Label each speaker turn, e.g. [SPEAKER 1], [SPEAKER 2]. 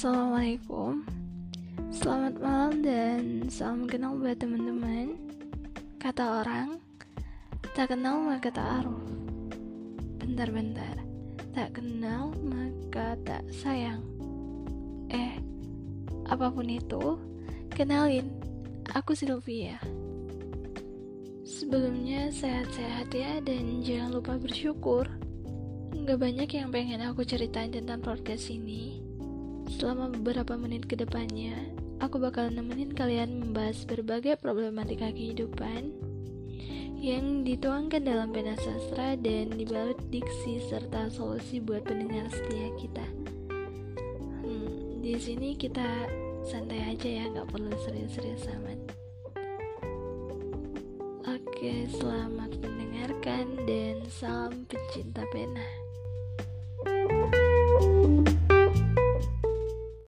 [SPEAKER 1] Assalamualaikum. Selamat malam dan salam kenal buat teman-teman. Kata orang Tak kenal maka tak aruf. Bentar-bentar. Tak kenal maka tak sayang. Eh Apa pun itu Kenalin Aku Sylvia. Sebelumnya sehat-sehat ya dan jangan lupa bersyukur. Gak banyak yang pengen aku ceritain tentang podcast ini Selama beberapa menit ke depannya, aku bakal nemenin kalian membahas berbagai problematika kehidupan yang dituangkan dalam pena sastra dan dibalut diksi serta solusi buat pendengar setia kita. Hmm, di sini kita santai aja ya, nggak perlu serius-serius amat. Oke, selamat mendengarkan dan salam pencinta pena.